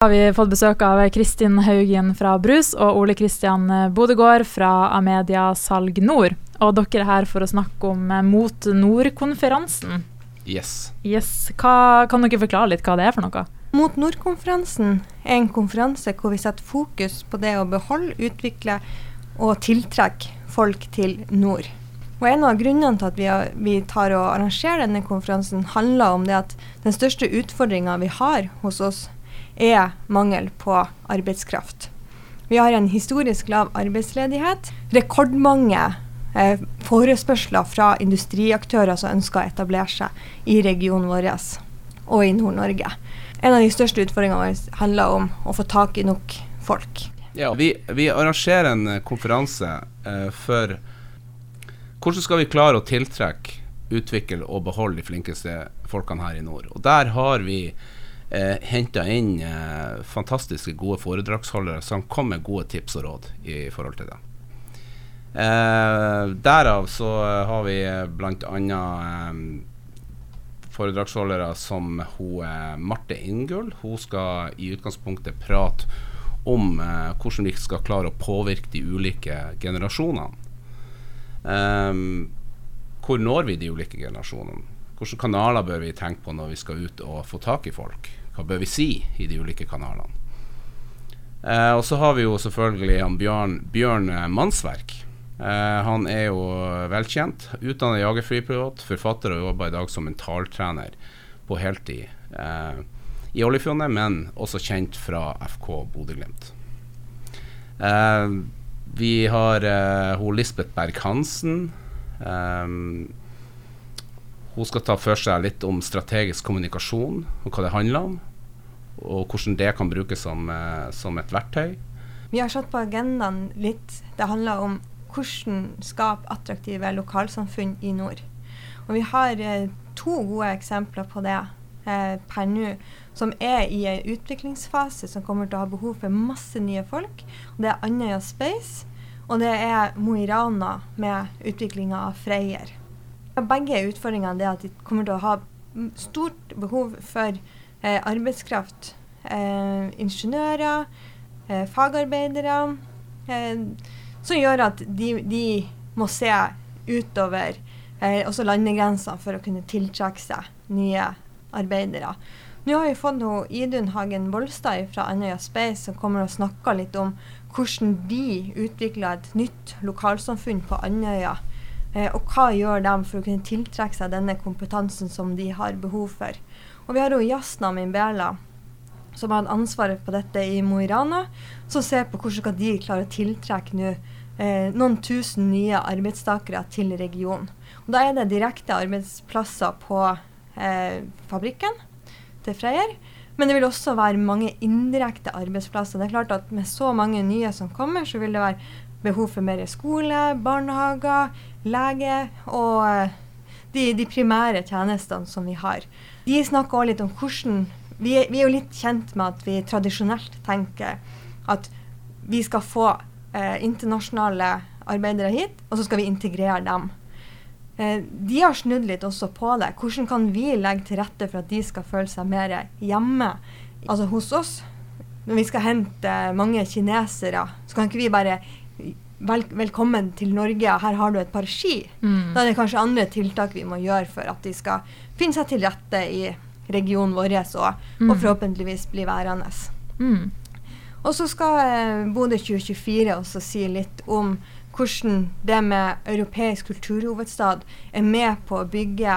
har vi fått besøk av Kristin Haugen fra Brus og Ole Kristian Bodegård fra Amedia Salg Nord. Og dere er her for å snakke om Mot Nord-konferansen. Yes. yes. Hva, kan dere forklare litt hva det er for noe? Mot Nord-konferansen er en konferanse hvor vi setter fokus på det å beholde, utvikle og tiltrekke folk til nord. Og En av grunnene til at vi, har, vi tar og arrangerer denne konferansen, handler om det at den største utfordringa vi har hos oss, er mangel på arbeidskraft. Vi har en historisk lav arbeidsledighet. Rekordmange eh, forespørsler fra industriaktører som ønsker å etablere seg i regionen vår og i Nord-Norge. En av de største utfordringene våre handler om å få tak i nok folk. Ja, vi, vi arrangerer en eh, konferanse eh, for hvordan skal vi klare å tiltrekke, utvikle og beholde de flinkeste folkene her i nord. Og Der har vi eh, henta inn eh, fantastiske gode foredragsholdere som kom med gode tips og råd i forhold til det. Eh, derav så har vi bl.a. Eh, foredragsholdere som hun, eh, Marte Ingull. Hun skal i utgangspunktet prate om eh, hvordan vi skal klare å påvirke de ulike generasjonene. Eh, hvor når vi de ulike generasjonene? Hvilke kanaler bør vi tenke på når vi skal ut og få tak i folk? Hva bør vi si i de ulike kanalene? Eh, og så har vi jo selvfølgelig Bjørn, Bjørn eh, Mannsverk. Eh, han er jo velkjent. Utdannet jagerflypilot, forfatter og jobber i dag som mentaltrener på heltid eh, i Oljefjordet, men også kjent fra FK Bodø-Glimt. Eh, vi har uh, Lisbeth Berg-Hansen. Um, hun skal ta for seg litt om strategisk kommunikasjon og hva det handler om. Og hvordan det kan brukes som, eh, som et verktøy. Vi har satt på agendaen litt Det handler om hvordan skape attraktive lokalsamfunn i nord. Og vi har eh, to gode eksempler på det eh, per nå, som er i en utviklingsfase som kommer til å ha behov for masse nye folk. Det er Andøya Space, og det er Mo i Rana med utviklinga av Freyr. Begge utfordringene er at de kommer til å ha stort behov for eh, arbeidskraft. Eh, ingeniører, eh, fagarbeidere. Eh, som gjør at de, de må se utover eh, også landegrensene for å kunne tiltrekke seg nye arbeidere. Nå har vi fått noe Idun Hagen Bolstad fra Andøya Space som kommer og snakker litt om hvordan de utvikler et nytt lokalsamfunn på Andøya og hva gjør de for å kunne tiltrekke seg denne kompetansen som de har behov for. Og vi har jo Jasna Mimbela, som har ansvaret på dette i Mo i Rana, som ser på hvordan de klare å tiltrekke nå eh, noen tusen nye arbeidstakere til regionen. Og da er det direkte arbeidsplasser på eh, fabrikken til Freyr. Men det vil også være mange indirekte arbeidsplasser. Det er klart at Med så mange nye som kommer, så vil det være behov for mer skole, barnehager, lege og eh, de, de primære tjenestene som vi har. De snakker også litt om hvordan vi vi er, jo litt kjent med at vi tradisjonelt tenker at vi skal få eh, internasjonale arbeidere hit, og så skal vi integrere dem. Eh, de har snudd litt også på det. Hvordan kan vi legge til rette for at de skal føle seg mer hjemme altså hos oss? Når vi skal hente mange kinesere, så kan ikke vi bare vel, velkommen til Norge, her har du et par ski. Mm. Da er det kanskje andre tiltak vi må gjøre for at de skal finne seg til rette i regionen vår og, mm. og forhåpentligvis bli værende. Mm. Og så skal eh, Bodø 2024 også si litt om hvordan det med europeisk kulturhovedstad er med på å bygge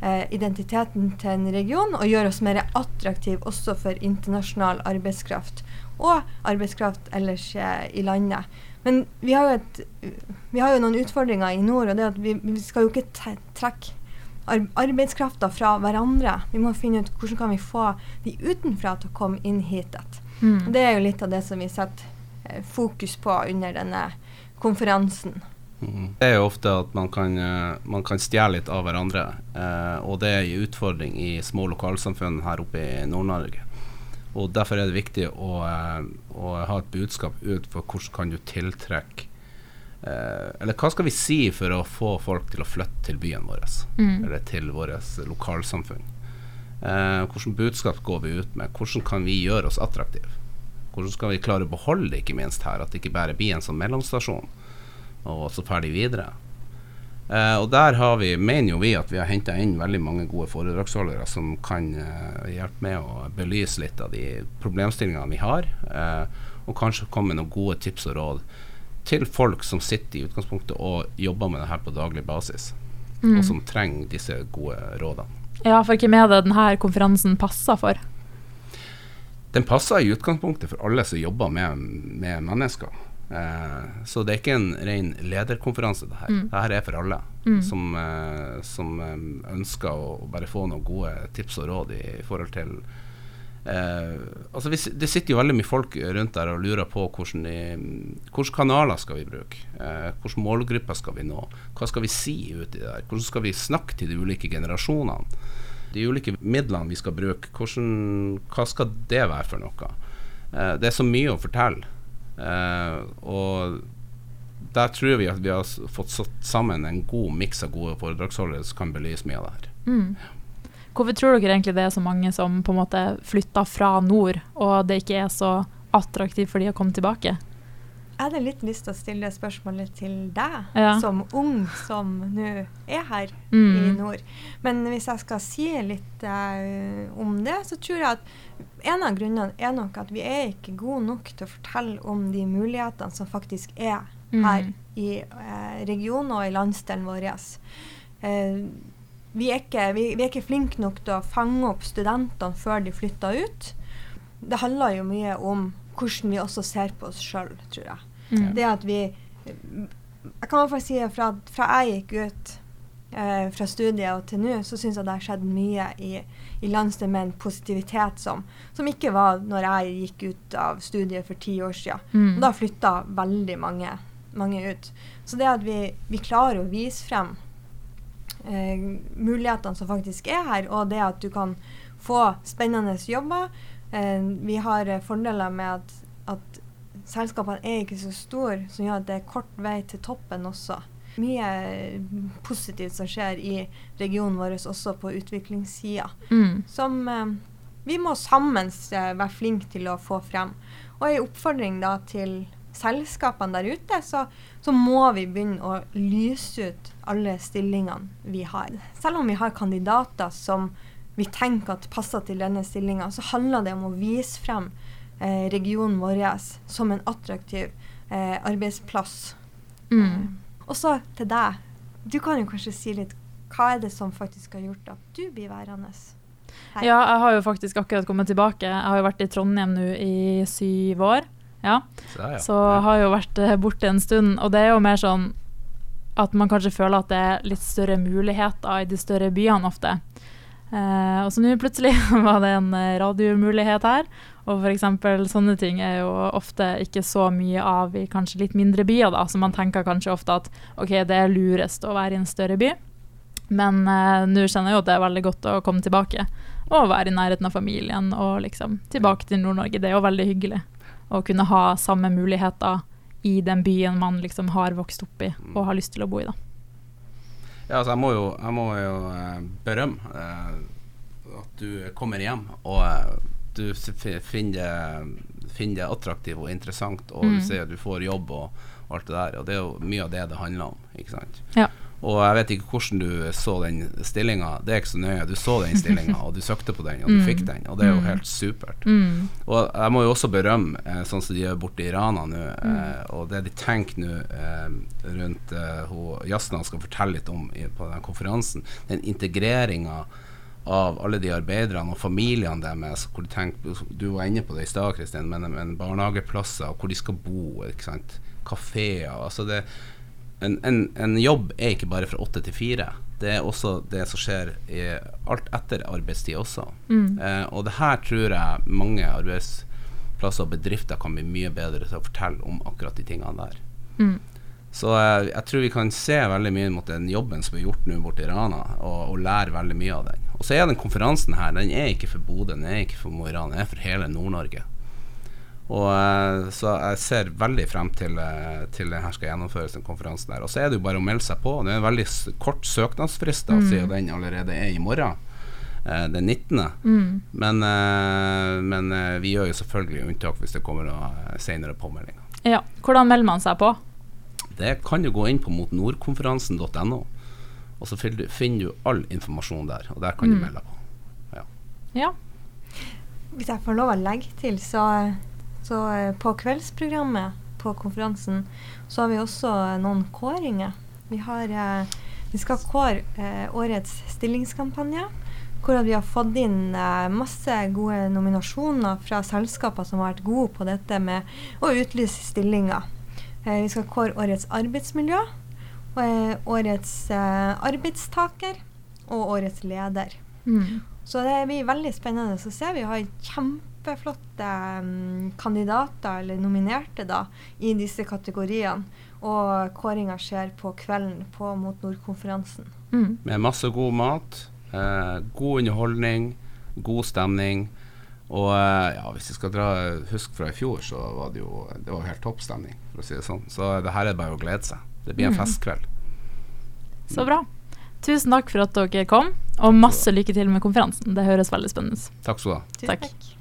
eh, identiteten til en region og gjøre oss mer attraktive også for internasjonal arbeidskraft og arbeidskraft ellers eh, i landet. Men vi har, jo et, vi har jo noen utfordringer i nord, og det at vi, vi skal jo ikke trekke arbeidskrafta fra hverandre. Vi må finne ut hvordan kan vi få de utenfra til å komme inn hit. Mm. Det er jo litt av det som vi setter eh, fokus på under denne konferansen. Mm. Det er jo ofte at man kan, uh, man kan stjele litt av hverandre, eh, og det er en utfordring i små lokalsamfunn her oppe i Nord-Norge. Og Derfor er det viktig å, eh, å ha et budskap ut for hvordan kan du tiltrekke eh, Eller hva skal vi si for å få folk til å flytte til byen vår? Mm. Eller til vårt lokalsamfunn. Eh, hvordan budskap går vi ut med? Hvordan kan vi gjøre oss attraktive? Hvordan skal vi klare å beholde det, ikke minst her, at det ikke bare blir en sånn mellomstasjon, og så ferdig videre. Eh, og der har vi, mener jo vi at vi har henta inn veldig mange gode foredragsholdere som kan uh, hjelpe med å belyse litt av de problemstillingene vi har, uh, og kanskje komme med noen gode tips og råd til folk som sitter i utgangspunktet og jobber med det her på daglig basis, Mm. og som trenger disse gode rådene. Ja, for hvem er det denne konferansen passer for? Den passer i utgangspunktet for alle som jobber med, med mennesker. Eh, så det er ikke en ren lederkonferanse, det her. Mm. Det her er for alle Mm. som, eh, som eh, ønsker å bare få noen gode tips og råd i, forhold til eh, altså vi, Det sitter jo veldig mye folk rundt der og lurer på hvilke kanaler skal vi bruke. Eh, hvilke målgrupper skal vi nå. Hva skal vi si uti der? Hvordan skal vi snakke til de ulike generasjonene? De ulike midlene vi skal bruke, hvordan, hva skal det være for noe? Eh, det er så mye å fortelle. Eh, og der tror vi at vi har fått satt sammen en god miks av gode foredragsholdere som kan belyse mye av det her. Mm. Hvorfor tror dere egentlig det er så mange som på en måte flytter fra nord, og det ikke er så attraktivt for de å komme tilbake? Jeg hadde litt lyst til å stille spørsmålet til deg, Ja. som ung som nå er her i Mm. nord. Men hvis jeg skal si litt uh, om det, så tror jeg at en av grunnene er nok at vi er ikke gode nok til å fortelle om de mulighetene som faktisk er her Mm. i uh, regionen og i landsdelen vår. Uh, vi, er ikke, vi, vi er ikke flinke nok til å fange opp studentene før de flytter ut. Det handler jo mye om hvordan vi også ser på oss sjøl, tror jeg. Mm. Det at vi Jeg kan i hvert fall si at fra, fra jeg gikk ut eh, fra studiet og til nå, så syns jeg det har skjedd mye i, i landsdelen med en positivitet som, som ikke var når jeg gikk ut av studiet for ti år siden. Mm. Da flytta veldig mange, mange ut. Så det at vi, vi klarer å vise frem eh, mulighetene som faktisk er her, og det at du kan få spennende jobber Vi har eh, fordeler med at, at selskapene er ikke så store, som gjør at det er kort vei til toppen også. Mye eh, positivt som skjer i regionen vår også på utviklingssida Mm. som eh, vi må sammen eh, være flinke til å få frem. Og en oppfordring da til selskapene der ute, så, så må vi begynne å lyse ut alle stillingene vi har. Selv om vi har kandidater som vi tenker at passer til denne stillinga, så handler det om å vise frem eh, regionen vår som en attraktiv eh, arbeidsplass. Mm. Eh, og så til deg. Du kan jo kanskje si litt hva er det som faktisk har gjort at du blir værende? her? Ja, jeg har jo faktisk akkurat kommet tilbake. Jeg har jo vært i Trondheim nå i syv år. Ja. Så, ja, ja. Så har jo vært eh, borte en stund. Og det er jo mer sånn at man kanskje føler at det er litt større muligheter i de større byene ofte. Eh, og så nå plutselig var det en eh, radiomulighet her. Og f.eks. sånne ting er jo ofte ikke så mye av i kanskje litt mindre byer, da. Så man tenker kanskje ofte at OK, det er lurest å være i en større by. Men eh, nå kjenner jeg jo at det er veldig godt å komme tilbake og være i nærheten av familien og liksom tilbake til Nord-Norge. Det er jo veldig hyggelig å kunne ha samme muligheter i den byen man liksom har vokst opp i og har lyst til å bo i. da. Ja, altså jeg må jo, jeg må jo eh, berømme eh, at du kommer hjem og eh, du finner det, finner det attraktivt og interessant, og Mm. du ser at du får jobb og, og alt det der. Og det er jo mye av det det handler om. ikke sant? Ja. Og jeg vet ikke hvordan du så den stillinga. Det er ikke så nøye. Du så den stillinga, og du søkte på den, og du Mm. fikk den. Og det er jo Mm. helt supert. Mm. Og jeg må jo også berømme eh, sånn som de gjør borte i Rana nå, Mm. eh, og det de tenker nå eh, rundt eh, Jasna skal fortelle litt om i, på den konferansen, den integreringa av alle de arbeiderne og familiene deres, hvor de tenker, du var inne på det i stad, Kristin, men, men barnehageplasser, hvor de skal bo, ikke sant, kafeer altså det, en, en, en jobb er ikke bare fra åtte til fire. Det er også det som skjer i alt etter arbeidstid også. Mm. Eh, og det her tror jeg mange arbeidsplasser og bedrifter kan bli mye bedre til å fortelle om akkurat de tingene der. Mm. Så eh, jeg tror vi kan se veldig mye mot den jobben som er gjort nå borte i Rana, og, og lære veldig mye av den. Og så er den konferansen her, den er ikke for Bodø, den er ikke for Mo i Rana, den er for hele Nord-Norge. Og eh, Så jeg ser veldig frem til, eh, til det her skal gjennomføres, den konferansen der. Og så er det jo bare å melde seg på. Det er en veldig kort søknadsfrist, da, Mm. siden den allerede er i morgen. eh, den 19. Mm. Men, men vi gjør jo selvfølgelig unntak hvis det kommer noen senere påmeldinger. Ja. Hvordan melder man seg på? Det kan du gå inn på motnordkonferansen.no, og så finner du, all informasjon der. Og der kan du Mm. melde deg på. Ja. Hvis jeg får lov å legge til, så, så eh, på kveldsprogrammet på konferansen så har vi også eh, noen kåringer. Vi, har, eh, vi skal kåre årets stillingskampanje. Hvor vi har fått inn masse gode nominasjoner fra selskaper som har vært gode på dette med å utlyse stillinger. Vi skal kåre årets arbeidsmiljø, årets arbeidstaker og årets leder. Mm. Så det blir veldig spennende å se. Vi har kjempeflotte um, kandidater, eller nominerte, da, i disse kategoriene. Og kåringa skjer på kvelden på Mot Nord-konferansen. Mm. Med masse god mat, eh, god underholdning, god stemning. Og eh, ja, hvis vi skal dra husk fra i fjor, så var det jo det var helt topp stemning, for å si det sånn. Så det her er bare å glede seg. Det blir en Mm. festkveld. Så bra. Tusen takk for at dere kom, og masse lykke til med konferansen. Det høres veldig spennende ut. Takk skal du ha. Tusen Takk. takk.